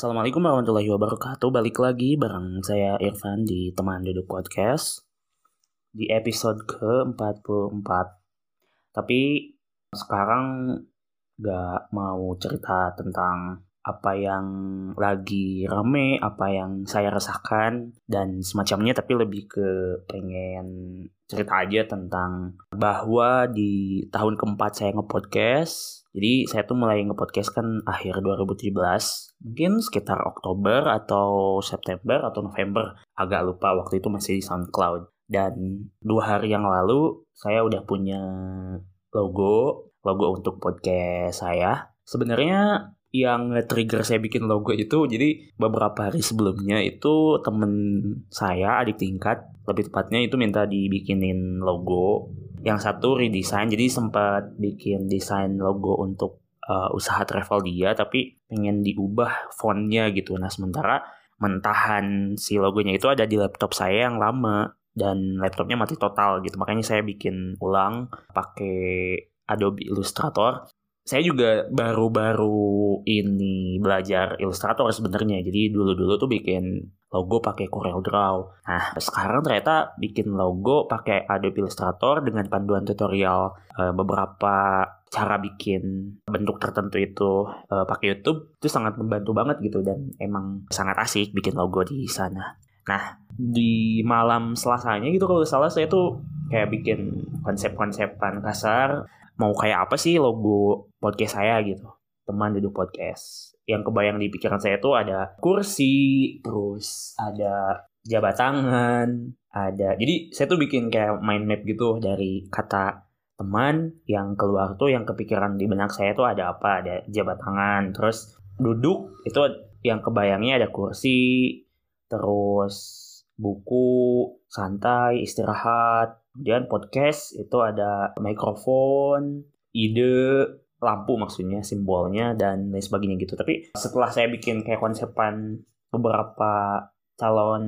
Assalamualaikum warahmatullahi wabarakatuh. Balik lagi bareng saya Irfan di Teman Duduk Podcast di episode ke-44. Tapi sekarang gak mau cerita tentang apa yang lagi rame, apa yang saya rasakan dan semacamnya tapi lebih ke pengen cerita aja tentang bahwa di tahun keempat saya nge-podcast jadi saya tuh mulai nge-podcast kan akhir 2017 mungkin sekitar Oktober atau September atau November. Agak lupa waktu itu masih di SoundCloud. Dan dua hari yang lalu saya udah punya logo. Logo untuk podcast saya. Sebenarnya yang trigger saya bikin logo itu jadi beberapa hari sebelumnya itu temen saya adik tingkat lebih tepatnya itu minta dibikinin logo yang satu redesign jadi sempat bikin desain logo untuk uh, usaha travel dia tapi pengen diubah fontnya gitu. Nah sementara mentahan si logonya itu ada di laptop saya yang lama dan laptopnya mati total gitu. Makanya saya bikin ulang pakai Adobe Illustrator. Saya juga baru-baru ini belajar Illustrator sebenarnya. Jadi dulu-dulu tuh bikin logo pakai Corel Draw. Nah, sekarang ternyata bikin logo pakai Adobe Illustrator dengan panduan tutorial e, beberapa cara bikin bentuk tertentu itu e, pakai YouTube itu sangat membantu banget gitu dan emang sangat asik bikin logo di sana. Nah, di malam selasanya gitu kalau salah saya tuh kayak bikin konsep-konsepan kasar mau kayak apa sih logo podcast saya gitu teman duduk podcast yang kebayang di pikiran saya tuh ada kursi terus ada jabat tangan ada jadi saya tuh bikin kayak mind map gitu dari kata teman yang keluar tuh yang kepikiran di benak saya tuh ada apa ada jabat tangan terus duduk itu yang kebayangnya ada kursi terus buku santai istirahat Kemudian podcast itu ada mikrofon, ide, lampu maksudnya, simbolnya, dan lain sebagainya gitu. Tapi setelah saya bikin kayak konsepan beberapa calon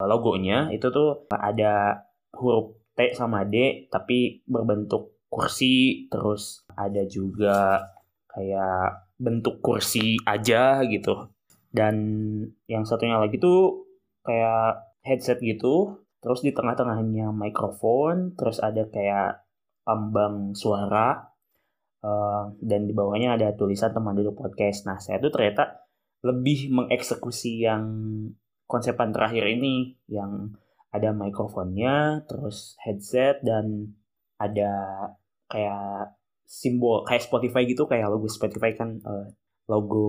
logonya, itu tuh ada huruf T sama D, tapi berbentuk kursi, terus ada juga kayak bentuk kursi aja gitu. Dan yang satunya lagi tuh kayak headset gitu terus di tengah-tengahnya mikrofon terus ada kayak lambang suara dan di bawahnya ada tulisan teman duduk podcast. Nah saya tuh ternyata lebih mengeksekusi yang konsepan terakhir ini yang ada mikrofonnya terus headset dan ada kayak simbol kayak Spotify gitu kayak logo Spotify kan uh, logo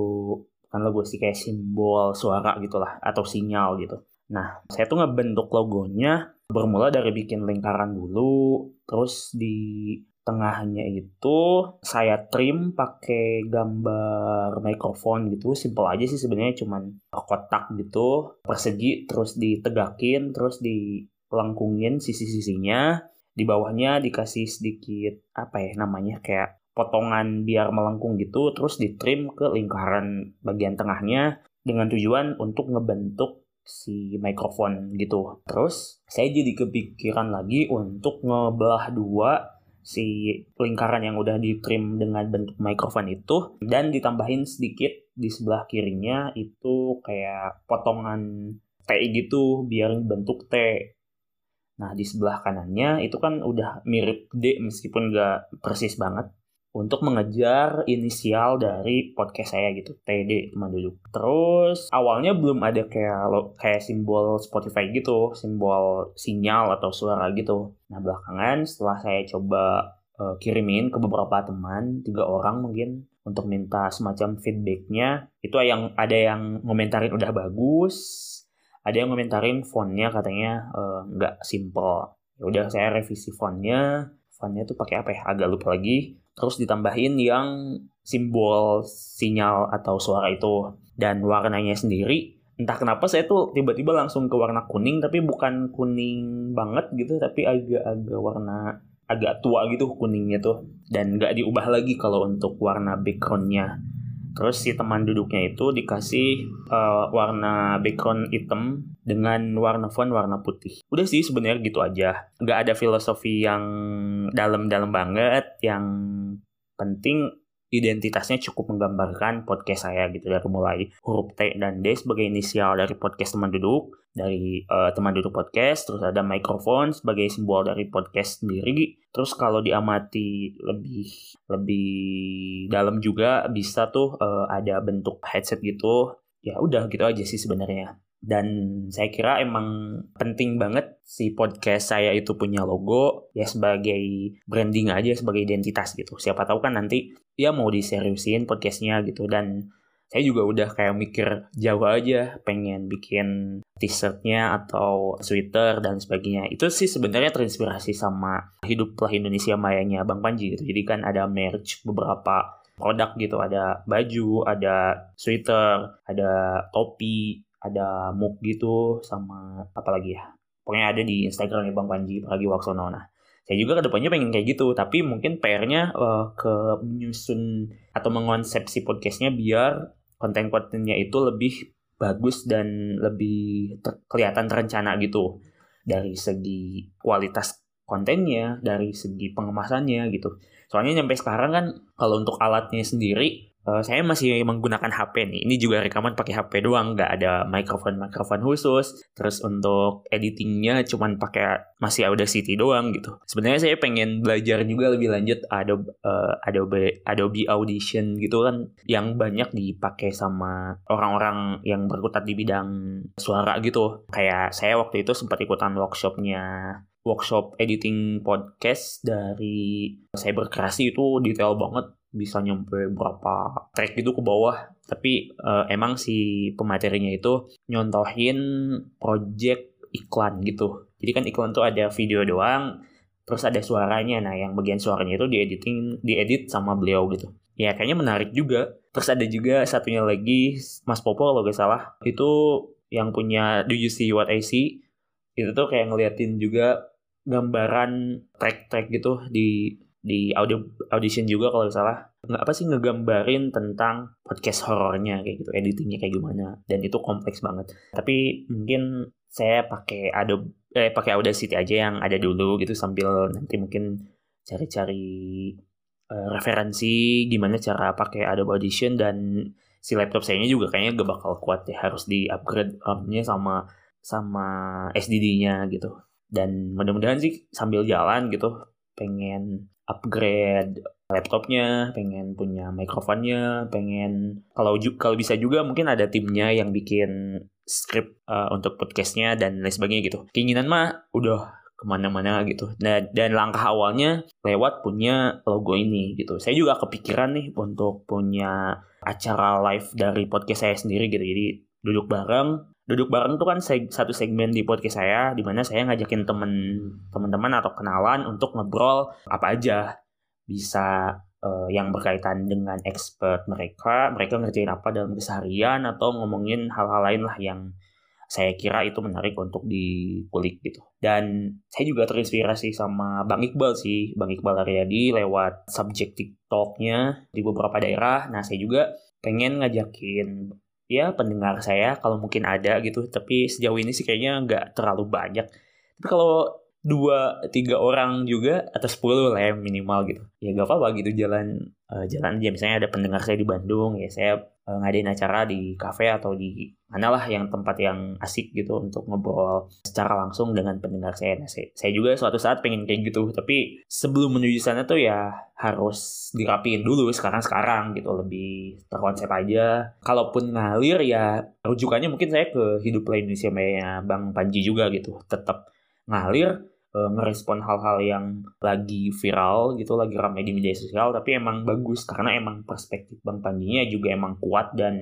kan logo sih kayak simbol suara gitulah atau sinyal gitu. Nah, saya tuh ngebentuk logonya bermula dari bikin lingkaran dulu, terus di tengahnya itu saya trim pakai gambar mikrofon gitu. Simple aja sih sebenarnya cuman kotak gitu. Persegi terus ditegakin terus dilengkungin sisi-sisinya. Di bawahnya dikasih sedikit apa ya namanya kayak potongan biar melengkung gitu. Terus ditrim ke lingkaran bagian tengahnya dengan tujuan untuk ngebentuk si mikrofon gitu. Terus saya jadi kepikiran lagi untuk ngebelah dua si lingkaran yang udah di trim dengan bentuk mikrofon itu dan ditambahin sedikit di sebelah kirinya itu kayak potongan T gitu biar bentuk T. Nah di sebelah kanannya itu kan udah mirip D meskipun gak persis banget untuk mengejar inisial dari podcast saya gitu TD teman terus awalnya belum ada kayak kayak simbol Spotify gitu simbol sinyal atau suara gitu. Nah belakangan setelah saya coba uh, kirimin ke beberapa teman tiga orang mungkin untuk minta semacam feedbacknya itu yang ada yang ngomentarin udah bagus ada yang ngomentarin fontnya katanya uh, nggak simple. Ya udah saya revisi fontnya. Fontnya tuh pakai apa ya? Agak lupa lagi terus ditambahin yang simbol sinyal atau suara itu. Dan warnanya sendiri entah kenapa saya tuh tiba-tiba langsung ke warna kuning tapi bukan kuning banget gitu tapi agak-agak warna agak tua gitu kuningnya tuh. Dan nggak diubah lagi kalau untuk warna backgroundnya terus si teman duduknya itu dikasih uh, warna background hitam dengan warna font warna putih. Udah sih sebenarnya gitu aja. Nggak ada filosofi yang dalam-dalam banget yang penting identitasnya cukup menggambarkan podcast saya gitu dari mulai huruf T dan D sebagai inisial dari podcast teman duduk dari uh, teman duduk podcast terus ada mikrofon sebagai simbol dari podcast sendiri. Terus kalau diamati lebih lebih dalam juga bisa tuh uh, ada bentuk headset gitu. Ya udah gitu aja sih sebenarnya dan saya kira emang penting banget si podcast saya itu punya logo ya sebagai branding aja sebagai identitas gitu. Siapa tahu kan nanti ya mau diseriusin podcastnya gitu. Dan saya juga udah kayak mikir jauh aja pengen bikin t-shirtnya atau sweater dan sebagainya. Itu sih sebenarnya terinspirasi sama hiduplah Indonesia Mayanya Bang Panji gitu. Jadi kan ada merch beberapa produk gitu. Ada baju ada sweater ada topi ada muk gitu sama apa lagi ya? Pokoknya ada di Instagram Bang Panji Pragi Waksono. Nah saya juga ke depannya pengen kayak gitu tapi mungkin PR-nya uh, ke menyusun atau mengonsepsi podcastnya biar konten-kontennya itu lebih bagus dan lebih ter kelihatan terencana gitu. Dari segi kualitas kontennya dari segi pengemasannya gitu. Soalnya nyampe sekarang kan kalau untuk alatnya sendiri Uh, saya masih menggunakan HP nih. Ini juga rekaman pakai HP doang, nggak ada mikrofon-mikrofon khusus. Terus untuk editingnya cuman pakai masih Audacity doang gitu. Sebenarnya saya pengen belajar juga lebih lanjut Adobe uh, Adobe Adobe Audition gitu kan yang banyak dipakai sama orang-orang yang berkutat di bidang suara gitu. Kayak saya waktu itu sempat ikutan workshopnya workshop editing podcast dari Cybercreasi itu detail banget bisa nyampe berapa track gitu ke bawah. Tapi uh, emang si pematerinya itu nyontohin project iklan gitu. Jadi kan iklan tuh ada video doang terus ada suaranya. Nah yang bagian suaranya itu diediting diedit sama beliau gitu. Ya kayaknya menarik juga. Terus ada juga satunya lagi Mas Popo kalau gak salah. Itu yang punya Do You See What I See? Itu tuh kayak ngeliatin juga gambaran track-track gitu di di audio audition juga kalau salah. Nggak apa sih ngegambarin tentang podcast horornya kayak gitu editingnya kayak gimana. Dan itu kompleks banget. Tapi mungkin saya pakai Adobe eh pakai Audacity aja yang ada dulu gitu sambil nanti mungkin cari-cari uh, referensi gimana cara pakai Adobe Audition. Dan si laptop saya ini juga kayaknya gak bakal kuat ya harus di upgrade RAM-nya sama sama SDD-nya gitu. Dan mudah-mudahan sih sambil jalan gitu pengen upgrade laptopnya, pengen punya mikrofonnya, pengen kalau kalau bisa juga mungkin ada timnya yang bikin script uh, untuk podcastnya dan lain sebagainya gitu. Keinginan mah udah ke mana-mana gitu. Dan, dan langkah awalnya lewat punya logo ini gitu. Saya juga kepikiran nih untuk punya acara live dari podcast saya sendiri gitu. Jadi duduk bareng duduk bareng tuh kan seg satu segmen di podcast saya di mana saya ngajakin temen teman-teman atau kenalan untuk ngobrol apa aja bisa uh, yang berkaitan dengan expert mereka mereka ngerjain apa dalam keseharian atau ngomongin hal-hal lain lah yang saya kira itu menarik untuk dikulik gitu. Dan saya juga terinspirasi sama Bang Iqbal sih Bang Iqbal Aryadi lewat subjek TikToknya di beberapa daerah. Nah saya juga pengen ngajakin ya pendengar saya kalau mungkin ada gitu. Tapi sejauh ini sih kayaknya nggak terlalu banyak. Tapi kalau dua tiga orang juga atau sepuluh lah ya minimal gitu. Ya gak apa-apa gitu jalan uh, jalan aja. Misalnya ada pendengar saya di Bandung ya saya uh, ngadain acara di kafe atau di mana lah yang tempat yang asik gitu untuk ngobrol secara langsung dengan pendengar saya. Nah, saya, saya juga suatu saat pengen kayak gitu tapi sebelum menuju sana tuh ya harus dirapiin dulu sekarang-sekarang gitu lebih terkonsep aja. Kalaupun ngalir ya rujukannya mungkin saya ke hidup lain Indonesia Bang Panji juga gitu. Tetap ngalir uh, ngerespon hal-hal yang lagi viral gitu, lagi ramai di media sosial, tapi emang bagus karena emang perspektif Bang Pandinya juga emang kuat dan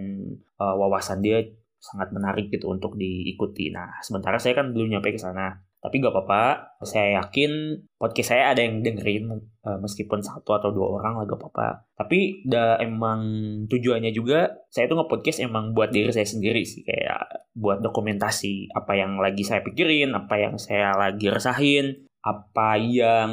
uh, wawasan dia sangat menarik gitu untuk diikuti. Nah, sementara saya kan belum nyampe ke sana. Tapi gak apa-apa, saya yakin podcast saya ada yang dengerin uh, meskipun satu atau dua orang lah gak apa-apa. Tapi udah emang tujuannya juga saya tuh nge-podcast emang buat diri saya sendiri sih kayak buat dokumentasi apa yang lagi saya pikirin, apa yang saya lagi resahin, apa yang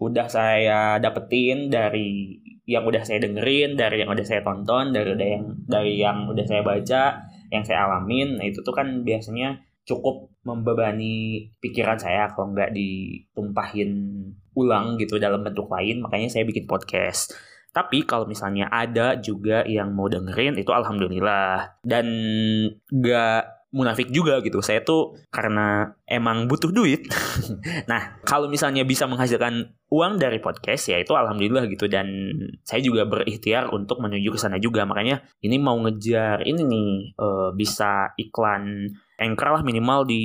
udah saya dapetin dari yang udah saya dengerin, dari yang udah saya tonton, dari yang dari yang udah saya baca, yang saya alamin. Nah, itu tuh kan biasanya cukup membebani pikiran saya kalau nggak ditumpahin ulang gitu dalam bentuk lain makanya saya bikin podcast Tapi kalau misalnya ada juga yang mau dengerin itu alhamdulillah. Dan gak munafik juga gitu. Saya tuh karena emang butuh duit. nah, kalau misalnya bisa menghasilkan uang dari podcast ya itu alhamdulillah gitu dan saya juga berikhtiar untuk menuju ke sana juga. Makanya ini mau ngejar ini nih uh, bisa iklan anchor lah minimal di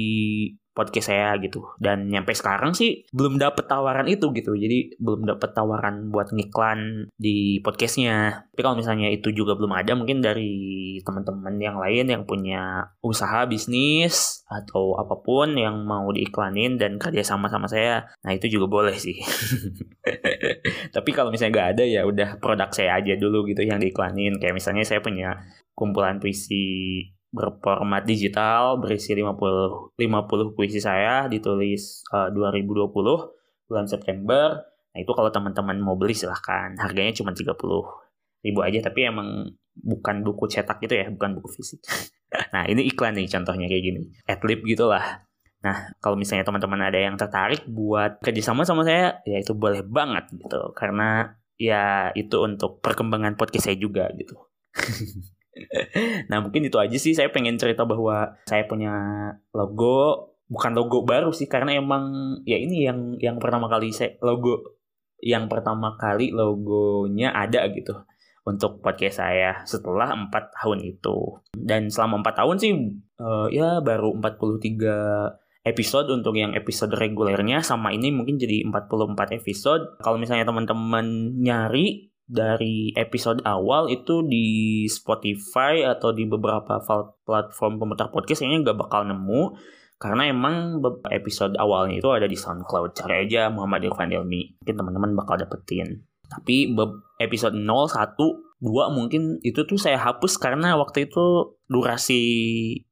podcast saya gitu. Dan nyampe sekarang sih belum dapet tawaran itu gitu. Jadi belum dapet tawaran buat ngiklan di podcastnya. Tapi kalau misalnya itu juga belum ada mungkin dari teman-teman yang lain yang punya usaha bisnis atau apa pun yang mau diiklanin dan kerja sama sama saya nah itu juga boleh sih. Tapi kalau misalnya nggak ada ya udah produk saya aja dulu gitu yang diiklanin. Kayak misalnya saya punya kumpulan puisi berformat digital berisi 50 50 puisi saya ditulis uh, 2020 bulan September. Nah, itu kalau teman-teman mau beli silahkan. Harganya cuma 30 ribu aja tapi emang bukan buku cetak gitu ya, bukan buku fisik. nah, ini iklan nih contohnya kayak gini. Adlib gitulah. Nah, kalau misalnya teman-teman ada yang tertarik buat kerjasama sama saya, ya itu boleh banget gitu. Karena ya itu untuk perkembangan podcast saya juga gitu. nah mungkin itu aja sih. Saya pengen cerita bahwa saya punya logo bukan logo baru sih karena emang ya ini yang yang pertama kali saya logo yang pertama kali logonya ada gitu untuk podcast saya setelah empat tahun itu. Dan selama empat tahun sih uh, ya baru 43 episode untuk yang episode regulernya sama ini mungkin jadi 44 episode. Kalau misalnya teman-teman nyari dari episode awal itu di Spotify atau di beberapa platform pemutar podcast kayaknya nggak bakal nemu. Karena emang episode awalnya itu ada di SoundCloud. Cari aja Muhammad Irfan Ilmi mungkin teman-teman bakal dapetin. Tapi episode 0, 1, 2 mungkin itu tuh saya hapus karena waktu itu durasi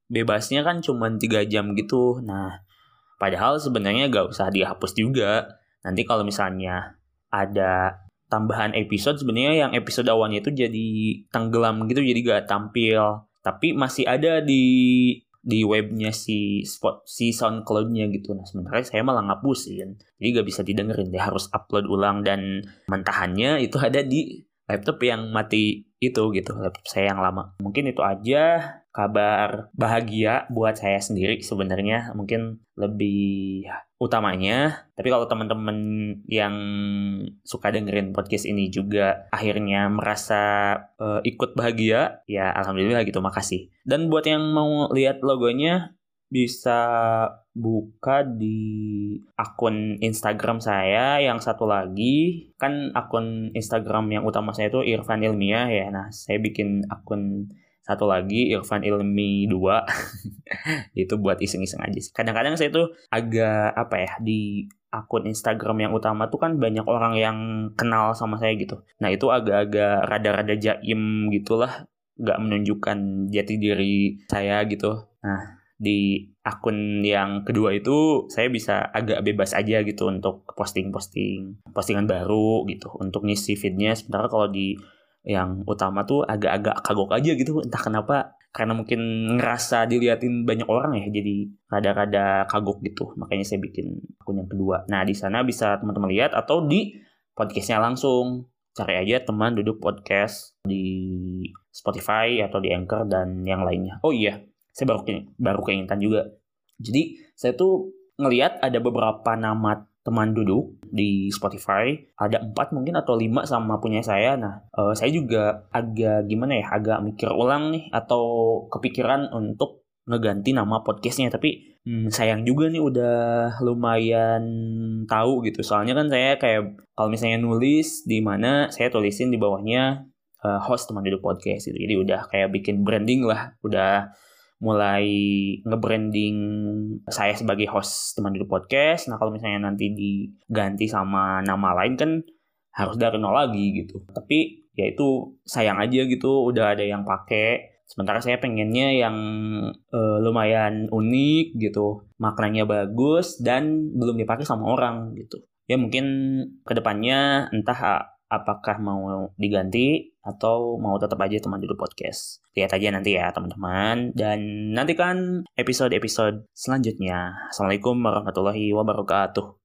bebasnya kan cuma 3 jam gitu. Nah padahal sebenarnya gak usah dihapus juga. Nanti kalau misalnya ada tambahan episode sebenarnya yang episode awalnya itu jadi tenggelam gitu jadi gak tampil tapi masih ada di di webnya si spot si SoundCloud-nya gitu. Nah, sementara saya malah ngapusin. Jadi gak bisa didengerin, dia harus upload ulang dan mentahannya itu ada di laptop yang mati itu gitu, laptop saya yang lama. Mungkin itu aja kabar bahagia buat saya sendiri sebenarnya. Mungkin lebih utamanya. Tapi kalau teman-teman yang suka dengerin podcast ini juga akhirnya merasa uh, ikut bahagia, ya alhamdulillah gitu, makasih. Dan buat yang mau lihat logonya bisa buka di akun Instagram saya yang satu lagi. Kan akun Instagram yang utama saya itu Irfan Ilmiah ya. Nah saya bikin akun satu lagi Irfan Ilmi 2 itu buat iseng-iseng aja sih. Kadang-kadang saya tuh agak apa ya di akun Instagram yang utama tuh kan banyak orang yang kenal sama saya gitu. Nah itu agak-agak rada-rada jaim gitulah. Nggak menunjukkan jati diri saya gitu. Nah di akun yang kedua itu saya bisa agak bebas aja gitu untuk posting-posting postingan baru gitu untuk ngisi feednya. Sementara kalau di yang utama tuh agak-agak kagok aja gitu entah kenapa. Karena mungkin ngerasa diliatin banyak orang ya jadi rada-rada kagok gitu. Makanya saya bikin akun yang kedua. Nah di sana bisa teman-teman lihat atau di podcastnya langsung. Cari aja teman duduk podcast di Spotify atau di Anchor dan yang lainnya. Oh iya saya baru baru keingetan juga. Jadi saya tuh ngelihat ada beberapa nama teman duduk di Spotify. Ada empat mungkin atau lima sama punya saya. Nah uh, saya juga agak gimana ya agak mikir ulang nih atau kepikiran untuk ngeganti nama podcastnya. Tapi hmm, sayang juga nih udah lumayan tahu gitu. Soalnya kan saya kayak kalau misalnya nulis di mana saya tulisin di bawahnya uh, host teman duduk podcast gitu. Jadi udah kayak bikin branding lah. Udah mulai nge-branding saya sebagai host teman duduk podcast. Nah kalau misalnya nanti diganti sama nama lain kan harus dari nol lagi gitu. Tapi ya itu sayang aja gitu udah ada yang pakai. Sementara saya pengennya yang uh, lumayan unik gitu, maknanya bagus dan belum dipakai sama orang gitu. Ya mungkin ke depannya entah apakah mau diganti atau mau tetap aja teman duduk podcast. Lihat aja nanti ya teman-teman. Dan nantikan episode-episode selanjutnya. Assalamualaikum warahmatullahi wabarakatuh.